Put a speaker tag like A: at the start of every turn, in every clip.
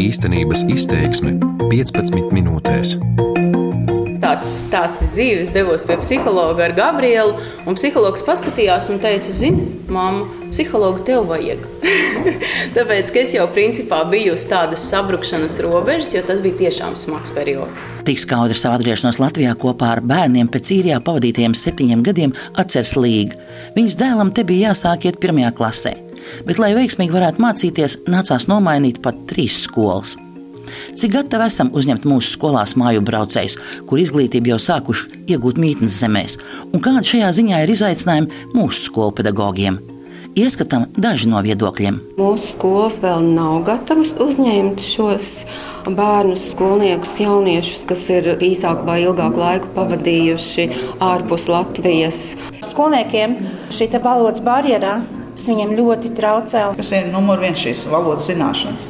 A: Īstenības izteiksme 15 minūtēs.
B: Tāds stāsts dzīves devos pie psihologa ar Gabrielu. Un psihologs paskatījās un teica, zini, māmu, psihologu tev vajag. Tāpēc es jau principā biju uz tādas sabrukšanas robežas, jo tas bija tiešām smags periods.
C: Tik skaudri savu atgriešanos Latvijā kopā ar bērniem pēc īrijā pavadītajiem septiņiem gadiem atceras Līga. Viņas dēlam te bija jāsāk iet pirmajā klasē. Bet, lai veiksmīgi varētu mācīties, nācās nomainīt pat trīs skolas. Cik gatavi esam uzņemt mūsu skolās māju braucējus, kur izglītību jau sākuši iegūt mītnes zemēs, un kāda šajā ziņā ir izaicinājumi mūsu skolu pedagogiem? Ieskatām daži no viedokļiem.
D: Mūsu skolas vēl nav gatavas uzņemt šos bērnus, skolniekus, jauniešus, kas ir īsāku vai ilgāku laiku pavadījuši ārpus Latvijas.
E: Skolniekiem šī valodas barjerā Tas viņam ļoti traucē.
F: Tas ir numurs viens šīs valodas zināšanas.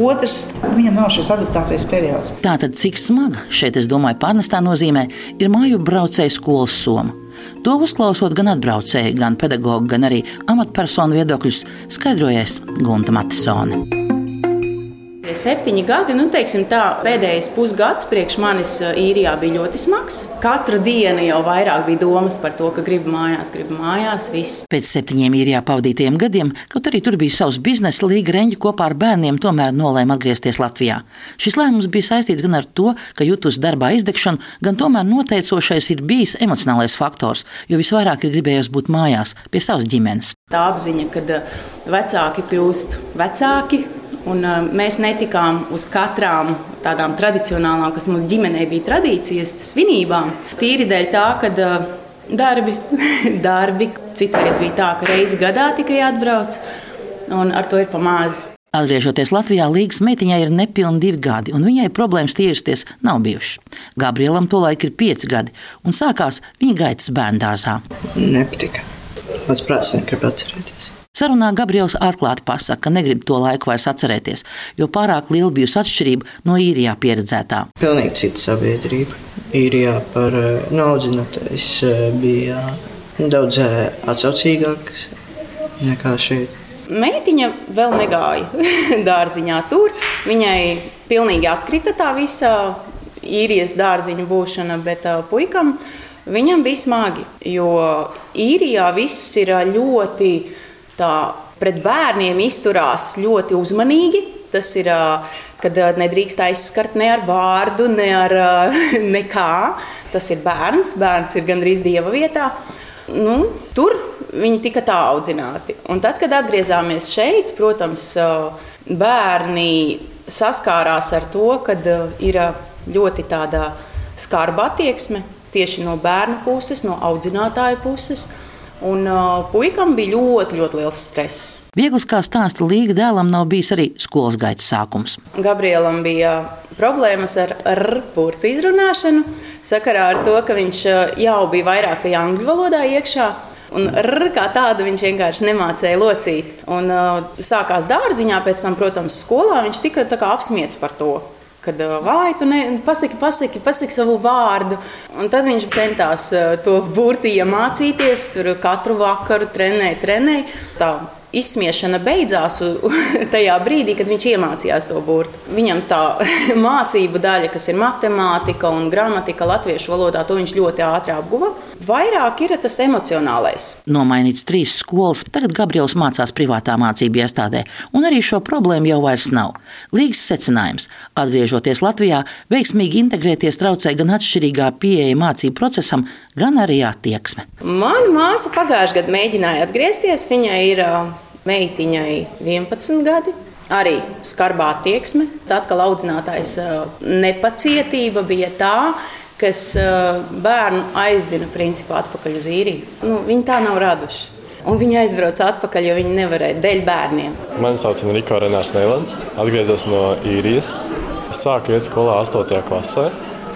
F: Otrs, viņam nav šis adaptācijas periods.
C: Tātad, cik smaga šeit, es domāju, pārnestā nozīmē, ir māju braucēju skolas soma. To uzklausot gan atbraucēju, gan pedagoģu, gan arī amatpersonu viedokļus, skaidrojas Gunta Matisone
B: septiņi gadi, nu, teiksim, tā, pēdējais pusgads priekš manis īrijā bija ļoti smags. Katru dienu jau vairāk bija domas par to, ka gribu mājās, gribu mājās. Viss.
C: Pēc septiņiem īrijā pavadītajiem gadiem, kaut arī tur bija savs biznesa, Līga Reņģa kopā ar bērniem tomēr nolēma atgriezties Latvijā. Šis lēmums bija saistīts gan ar to, ka jūtos darbā izdegšanu, gan tomēr noteicošais ir bijis emocionālais faktors, jo visvairāk ir gribējis būt mājās pie savas ģimenes.
B: Tā apziņa, ka vecāki kļūst vecāki, Un, uh, mēs netikām uz katrām tādām tradicionālām, kas mums ģimenē bija tradīcijas, svinībām. Tīri dēļ tā, ka uh, darbi, darbi citreiz bija tā, ka reizi gadā tikai atbrauc, un ar to ir pamāzi.
C: Atgriežoties Latvijā, Līgas meitiņai ir nepilni divi gadi, un viņai problēmas tiešties nav bijušas. Gabrielam tolaik ir pieci gadi, un sākās viņa gaitas bērnu dārzā.
G: Nepatika. Mans prāts negrib atcerēties.
C: Sarunā Gabriels atklāti pasaka, ka negrib to laiku vairs atcerēties, jo pārāk liela bijusi atšķirība no īrijā pieredzētā.
G: Pilnīgi cita sabiedrība. Īrijā par eh, naudzinātais eh, bija daudz eh, atsaucīgāks nekā šeit.
B: Meitiņa vēl negāja dārziņā tur. Viņai pilnīgi atkrita tā visa īrijas dārziņa būšana, bet puikam viņam bija smagi. Jo īrijā viss ir ļoti tā pret bērniem izturās ļoti uzmanīgi. Tas ir, kad nedrīkst aizskart ne ar vārdu, ne ar nekā. Tas ir bērns, bērns ir gandrīz dieva vietā. Nu, tur viņi tika tā audzināti. Un tad, kad atgriezāmies šeit, protams, bērni saskārās ar to, ka ir ļoti tāda skarba attieksme tieši no bērnu puses, no audzinātāja puses. Un uh, puikam bija ļoti, ļoti liels stress.
C: Viegls kā stāsta Līga dēlam nav bijis arī skolas gaitas sākums.
B: Gabrielam bija problēmas ar burbuļu izrunāšanu, sakarā ar to, ka viņš jau bija vairāk tajā angļu valodā iekšā. Un r, kā tādu viņš vienkārši nemācīja locīt. Un, uh, sākās dārziņā, pēc tam, protams, skolā viņš tika apsmiets par to. Kad vai tu ne, pasaki, pasaki, pasaki savu vārdu. Un tad viņš centās to burti iemācīties, tur katru vakaru trenēja, trenēja. Izsmiešana beidzās tajā brīdī, kad viņš iemācījās to burtu. Viņam tā mācību daļa, kas ir matemātika un gramatika latviešu valodā, to viņš ļoti ātri apguva. Vairāk ir tas emocionālais.
C: Nomainīts trīs skolas, tagad Gabriels mācās privātā mācību iestādē, un arī šo problēmu jau vairs nav. Līgas secinājums - atgriežoties Latvijā, veiksmīgi integrēties traucē gan atšķirīgā pieeja mācību procesam, gan arī attieksme.
B: Mana māsa pagājušajā gadā mēģināja atgriezties. Viņai ir meitiņai 11 gadi. Arī skarbā attieksme. Tad, kad audzinātājs nepacietība bija tā, kas bērnu aizdzina principā atpakaļ uz īriju. Nu, viņi tā nav raduši. Un viņi aizbrauca atpakaļ, jo viņi nevarēja dēļ bērniem.
H: Mani sauc Enrico Renārs Neilands. Atgriezos no īrijas. Es sāku iet skolā 8. klasē.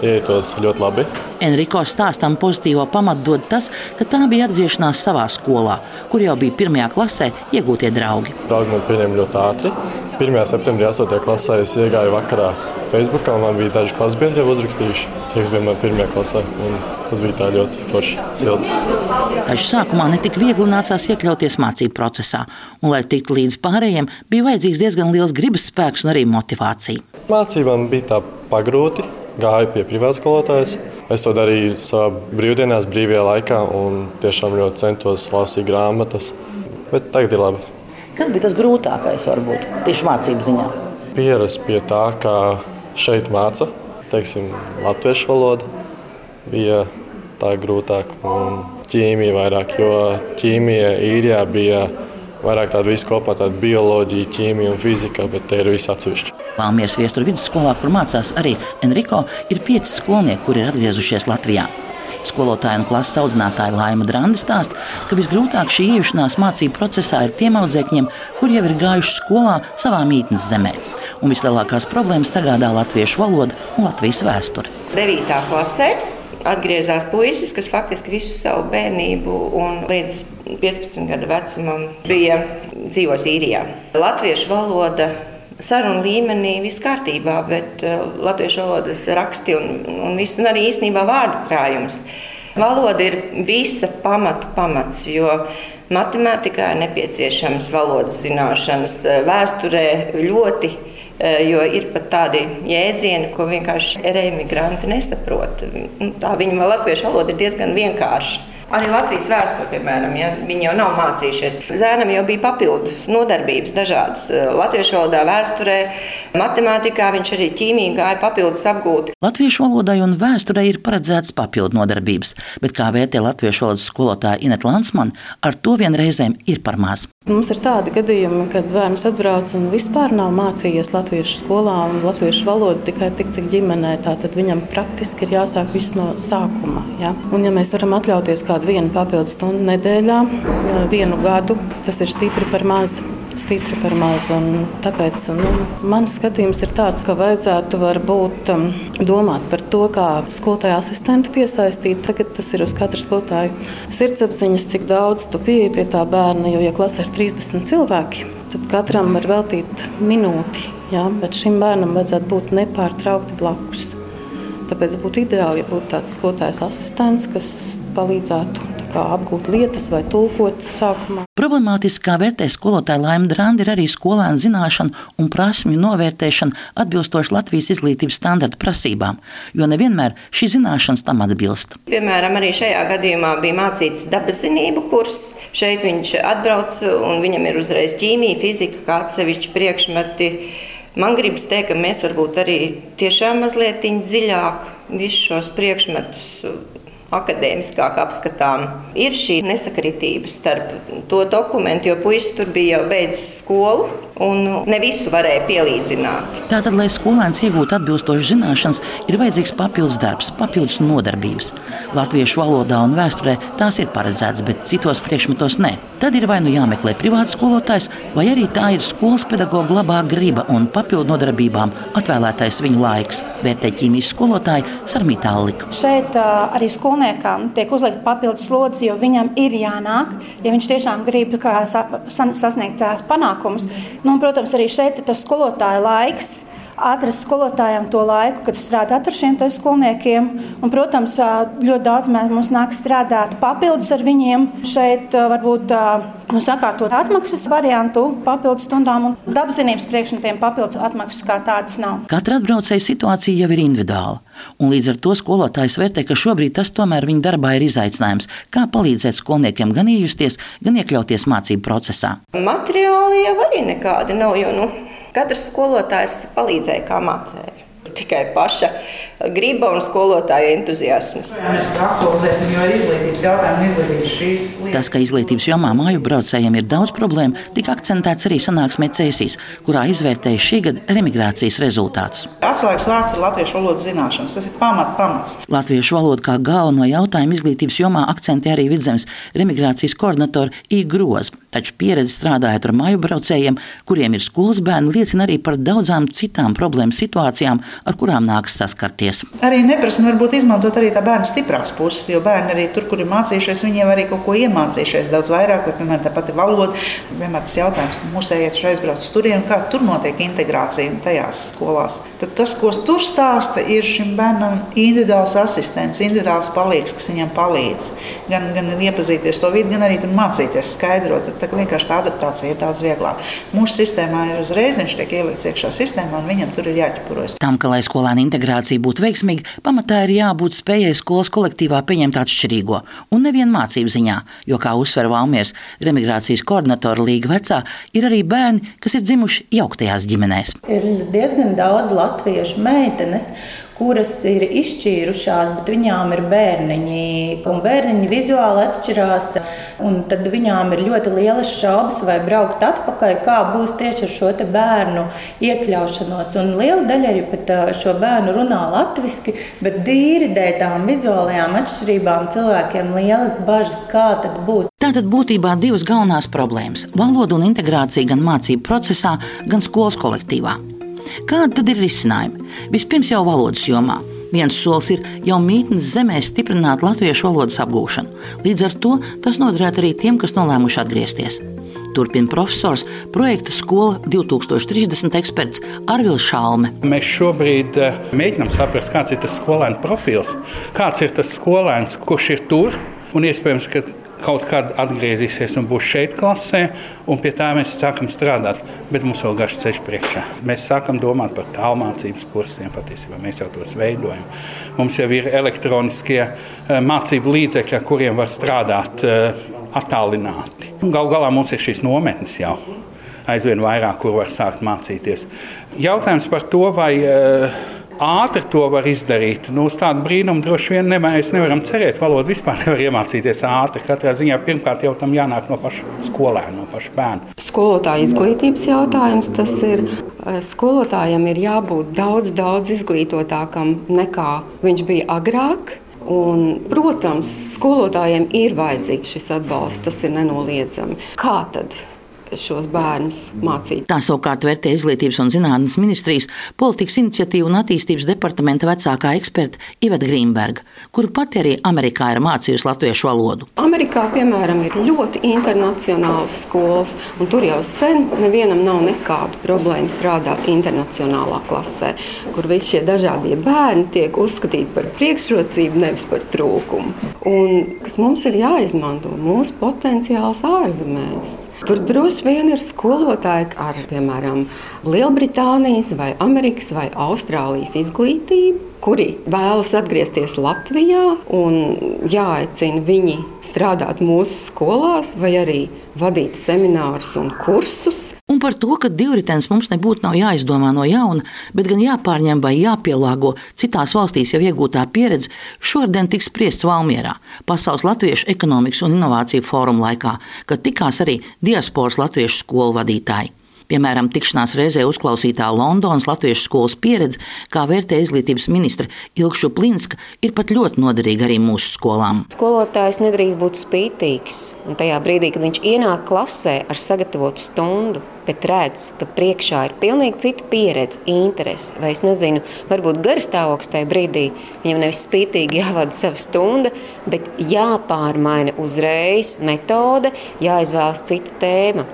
H: Ietos ļoti labi.
C: Enrico stāstam pozitīvo pamatu dod tas, ka tā bija atgriešanās savā skolā, kur jau bija pirmajā klasē iegūtie draugi.
H: Draugi man pieņēma ļoti ātri. 1. septembrī 8. klasē es iegāju vakarā Facebook, un man bija daži klases biedri jau uzrakstījuši. Tie, kas bija man pirmajā klasē. Un Tas bija tā ļoti forši, silti.
C: Taču sākumā ne tik viegli nācās iekļauties mācību procesā, un, lai tiktu līdz pārējiem, bija vajadzīgs diezgan liels gribas spēks un arī motivācija.
H: Mācībām bija tā pagrūti, gāju pie privātas skolotājas. Es to darīju savā brīvdienās, brīvajā laikā, un tiešām ļoti centos lasīt grāmatas. Bet tagad ir labi.
C: Kas bija tas grūtākais, varbūt tieši mācību ziņā?
H: Pierast pie tā, kā šeit māca, teiksim, latviešu valodu bija tā grūtāk, un ķīmija vairāk, jo ķīmija īrijā bija vairāk tāda visu kopā, tāda bioloģija, ķīmija un fizika, bet te ir viss atsevišķi.
C: Valmieras viestura vidusskolā, kur mācās arī Enrico, ir pieci skolnieki, kuri ir atgriezušies Latvijā. Skolotāja un klases audzinātāja Laima Drandi stāsta, ka visgrūtāk šī iejušanās mācību procesā ir tiem audzēkņiem, kuri jau ir gājuši skolā savā mītnes zemē. Un vislielākās problēmas sagādā latviešu valoda un Latvijas vēsture.
I: 9. klasē atgriezās puisis, kas faktiski visu savu bērnību un līdz 15 gadu vecumam bija dzīvojis īrijā. Latviešu valoda sarunu līmenī viss kārtībā, bet uh, latviešu valodas raksti un, un, viss, un arī īstenībā vārdu krājums. Valoda ir visa pamata pamats, jo matemātikā ir nepieciešams valodas zināšanas, vēsturē ļoti jo ir pat tādi jēdzieni, ko vienkārši emigranti nesaprot. Nu, tā viņa latviešu valoda ir diezgan vienkārša. Arī Latvijas vēsture, piemēram, ja, viņi jau nav mācījušies. Zēnam jau bija papildus nodarbības dažādas. Latviešu valodā, vēsturē, matemātikā viņš arī ķīmijā gāja papildus apgūt.
C: Latviešu valodai un vēsturei ir paredzētas papildu nodarbības, bet kā vērtē latviešu valodas skolotāja Ineta Lansman, ar to vienreizēm ir par maz.
J: Mums ir tādi gadījumi, kad bērns atbrauc un vispār nav mācījies latviešu skolā un latviešu valodu tikai tik, cik ģimenē. Tad viņam praktiski ir jāsāk viss no sākuma. Ja? Un, ja mēs varam atļauties kādu vienu papildu stundu nedēļā, vienu gadu, tas ir stipri par mazu stipri par maz. Tāpēc nu, mans skatījums ir tāds, ka vajadzētu varbūt um, domāt par to, kā skolotāju asistentu piesaistīt. Tagad tas ir uz katra skolotāja sirdsapziņas, cik daudz tu pieeji pie tā bērna. Jo, ja klasē ir 30 cilvēki, tad katram var veltīt minūti. Ja? Bet šim bērnam vajadzētu būt nepārtraukti blakus. Tāpēc būtu ideāli, ja būtu tāds skolotājs asistents, kas palīdzētu apgūt lietas vai tulkot sākumā.
C: Problemātiski, kā vērtē skolotāja Laima Drāna, ir arī skolēnu zināšanu un prasmju novērtēšana atbilstoši Latvijas izglītības standarta prasībām, jo nevienmēr šī zināšanas tam atbilst.
I: Piemēram, arī šajā gadījumā bija mācīts dabas zinību kurs. Šeit viņš atbrauc un viņam ir uzreiz ķīmija, fizika, kā atsevišķi priekšmeti. Man gribas teikt, ka mēs varbūt arī tiešām mazliet dziļāk visus šos priekšmetus akadēmiskāk apskatām. Ir šī nesakritība starp to dokumentu, jo puisis tur bija jau beidzis skolu. Un ne visu varēja pielīdzināt.
C: Tātad, lai skolēns iegūtu atbilstošas zināšanas, ir vajadzīgs papildus darbs, papildus nodarbības. Latviešu valodā un vēsturē tās ir paredzētas, bet citos priekšmetos nē. Tad ir vai nu jāmeklē privāts skolotājs, vai arī tā ir skolas pedagoģa labā griba un papildu nodarbībām atvēlētais viņu laiks. Vērtē ķīmijas skolotāja Sarmītā Lika.
E: Šeit arī skolniekam tiek uzlikta papildus slodzi, jo viņam ir jānāk, ja viņš tiešām grib sasniegt tās panākumus. Nu, un, protams, arī šeit ir tas skolotāja laiks atrast skolotājiem to laiku, kad strādāt ar šiem skolniekiem. Un, protams, ļoti daudz mums nāk strādāt papildus ar viņiem. Šeit varbūt nu, sakārtot atmaksas variantu papildus stundām un dabaszinības priekšmetiem papildus atmaksas kā tādas nav.
C: Katra atbraucēja situācija jau ir individuāla. Un līdz ar to skolotājs vērtē, ka šobrīd tas tomēr viņa darbā ir izaicinājums. Kā palīdzēt skolniekiem gan iejusties, gan iekļauties mācību procesā?
I: Materiāli jau arī nekādi nav. Jo, nu, Katrs skolotājs palīdzēja, kā mācīja. Tikai paša griba un skolotāja entuziasms.
C: Tas, ka izglītības jomā māju braucējiem ir daudz problēmu, tika akcentēts arī sanāksmē Cēsīs, kurā izvērtēja šī gada remigrācijas rezultātus.
F: Atslēgas vārds ir latviešu valodas zināšanas. Tas ir pamat, pamats.
C: Latviešu valoda kā galveno jautājumu izglītības jomā akcentē arī vidzemes remigrācijas koordinatora Īga Groza. Taču pieredze strādājot ar māju braucējiem, kuriem ir skolas bērni, liecina arī par daudzām citām problēmu situācijām, ar kurām nākas saskarties.
F: Arī neprasa varbūt izmantot arī tā bērna stiprās puses, jo bērni arī tur, kur ir mācījušies, viņi jau arī kaut ko iemācījušies daudz vairāk, vai, piemēram, tā pati valoda. Vienmēr tas jautājums, mūsējiet aizbrauc uz turieni, kā tur notiek integrācija tajās skolās. Tad tas, ko tur stāsta, ir šim bērnam individuāls asistents, individuāls palīgs, kas viņam palīdz. Gan, gan iepazīties to vidi, gan arī mācīties skaidrot. Tā vienkārši tā adaptācija ir daudz vieglāka. Mūsu sistēmā ir uzreiz viņš tiek ielikts iekšā sistēmā, un viņam tur ir jāķepurojas.
C: Tam, ka lai skolēna integrācija būtu veiksmīga, pamatā ir jābūt spējai skolas kolektīvā pieņemt atšķirīgo un nevienu mācību ziņā, jo, kā uzsver Valmiers, remigrācijas koordinatora Līga vecā, ir arī bērni, kas ir dzimuši jauktajās ģimenēs.
K: Ir diezgan daudz latviešu meitenes, kuras ir izšķīrušās, bet viņām ir bērniņi. Un bērniņi vizuāli atšķirās. Tad viņām ir ļoti lielas šaubas, vai braukt atpakaļ, kā būs tieši ar šo bērnu iekļaušanos. Un liela daļa arī pat šo bērnu runā latviešu, bet dīri dēļ tām vizuālajām atšķirībām cilvēkiem lielas bažas, kā tad būs.
C: Tātad būtībā divas galvenās problēmas - valoda un integrācija gan mācību procesā, gan skolas kolektīvā. Kāda tad ir risinājumi? Vispirms jau valodas jomā. Viens solis ir jau mītnes zemē stiprināt latviešu valodas apgūšanu. Līdz ar to tas noderētu arī tiem, kas nolēmuši atgriezties. Turpina profesors, projekta skola 2030 eksperts Arvils Šalme.
L: Mēs šobrīd eh, mēģinām saprast, kāds ir tas skolēnu profils, kāds ir tas skolēns, kurš ir tur. Un iespējams, ka kaut kad atgriezīsies un būs šeit klasē, un pie tā mēs sākam strādāt. Bet mums vēl garš ceļš priekšā. Mēs sākam domāt par tālmācības kursiem. Patiesībā mēs jau tos veidojam. Mums jau ir elektroniskie eh, mācību līdzekļi, ar kuriem var strādāt eh, attālināti. Galu galā mums ir šīs nometnes jau aizvien vairāk, kur var sākt mācīties. Jautājums par to, vai uh, ātri to var izdarīt. Nu, uz tādu brīnumu droši vien ne, mēs nevaram cerēt. Valodu vispār nevar iemācīties ātri. Katrā ziņā pirmkārt jau tam jānāk no paša skolēna, no paša bērna.
D: Skolotāja izglītības jautājums tas ir. Eh, skolotājam ir jābūt daudz, daudz izglītotākam nekā viņš bija agrāk. Un, protams, skolotājiem ir vajadzīgs šis atbalsts, tas ir nenoliedzami. Kā tad? Šos bērnus mācīt.
C: Tā savukārt vērtē Izglītības un zinātnes ministrijas politikas iniciatīvu un attīstības departamenta vecākā eksperta Iveta Grīmberga, kuru pati arī Amerikā ir mācījusi latviešu valodu.
D: Amerikā, piemēram, ir ļoti internacionāls skolas, un tur jau sen nevienam nav nekādu problēmu strādāt internacionālā klasē, kur visi šie dažādie bērni tiek uzskatīti par priekšrocību, nevis par trūkumu. Un kas mums ir jāizmanto mūsu potenciāls ārzemēs. Tur droši vien ir skolotāji ar, piemēram, Lielbritānijas, vai Amerikas vai Austrālijas izglītību, kuri vēlas atgriezties Latvijā un jāaicina viņi strādāt mūsu skolās vai arī vadīt seminārus un kursus.
C: Un par to, ka divritenis mums nebūtu jāizdomā no jauna, bet gan jāpārņem vai jāpielāgo citās valstīs jau iegūtā pieredze, šodien tiks spriests Valmjerā, Pasaules Latviešu ekonomikas un inovāciju fóruma laikā, kad tikās arī diasporas latviešu skolu vadītāji. Piemēram, tikšanās reizē uzklausītā Londonas Latviešu skolas pieredze, kā vērtē izglītības ministra Ilkšu Plinska, ir pat ļoti noderīga arī mūsu skolām.
M: Skolotājs nedrīkst būt spītīgs. Un tajā brīdī, kad viņš ienāk klasē ar sagatavotu stundu, bet redz, ka priekšā ir pilnīgi cita pieredze, interese, vai es nezinu, varbūt garstāvoklis tajā brīdī. Viņam nevis spītīgi jāvada sava stunda, bet jāpārmaina uzreiz metode, jāizvēlas cita tēma.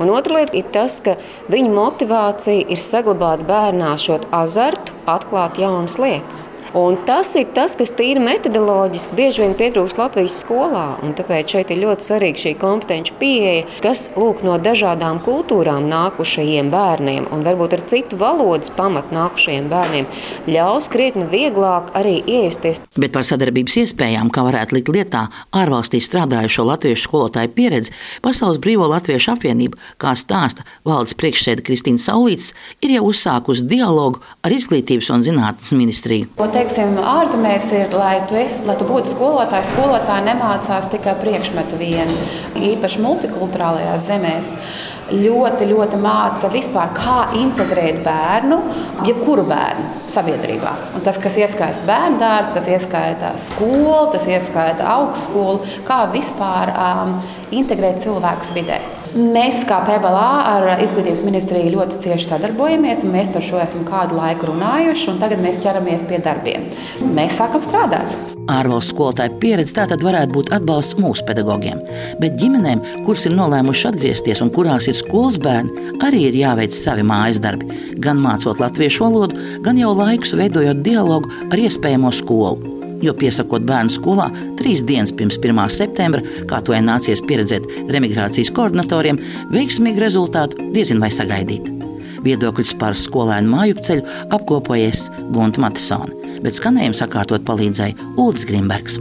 M: Un otra lieta ir tas, ka viņa motivācija ir saglabāt bērnā šo azartu, atklāt jaunas lietas. Un tas ir tas, kas tīri metodoloģiski bieži vien pietrūkst Latvijas skolā. Tāpēc šeit ir ļoti svarīga šī kompetenci pieeja, kas lūk, no dažādām kultūrām nākušajiem bērniem un varbūt ar citu valodas pamatu nākušajiem bērniem ļaus krietni vieglāk arī iejusties.
C: Bet par sadarbības iespējām, kā varētu likt lietā ārvalstīs strādājušo latviešu skolotāju pieredzi, Pasaules Brīvo Latviešu apvienība, kā stāsta valdes priekšsēde Kristīna Saulītis, ir jau uzsākusi dialogu ar Izglītības un zinātnes ministriju
N: teiksim, ārzemēs ir, lai tu, esi, lai tu būtu skolotājs, skolotāji nemācās tikai priekšmetu vienu. Īpaši multikulturālajās zemēs ļoti, ļoti māca vispār, kā integrēt bērnu, jebkuru bērnu sabiedrībā. Un tas, kas ieskaita bērnu dārzu, tas ieskaita skolu, tas ieskaita augstskolu, kā vispār um, integrēt cilvēkus vidē. Mēs, kā PBLā, ar Izglītības ministriju ļoti cieši sadarbojamies, un mēs par šo esam kādu laiku runājuši. Tagad mēs ķeramies pie darbiem. Mēs sākam strādāt.
C: Ārvalstu skolotāju pieredze tātad varētu būt atbalsts mūsu pedagogiem. Bet ģimenēm, kuras ir nolēmušas atgriezties un kurās ir skolas bērni, arī ir jāveic savi mājas darbi. Gan mācot latviešu valodu, gan jau laikus veidojot dialogu ar iespējamo skolu. Jo piesakot bērnu skolā trīs dienas pirms 1. septembra, kā to ir nācies pieredzēt remigrācijas koordinatoriem, veiksmīgu rezultātu diezin vai sagaidīt. Viedokļus par skolēnu māju ceļu apkopojies Gunta Matisona, bet skanējumu sakārtot palīdzēja Ulris Grimbergs.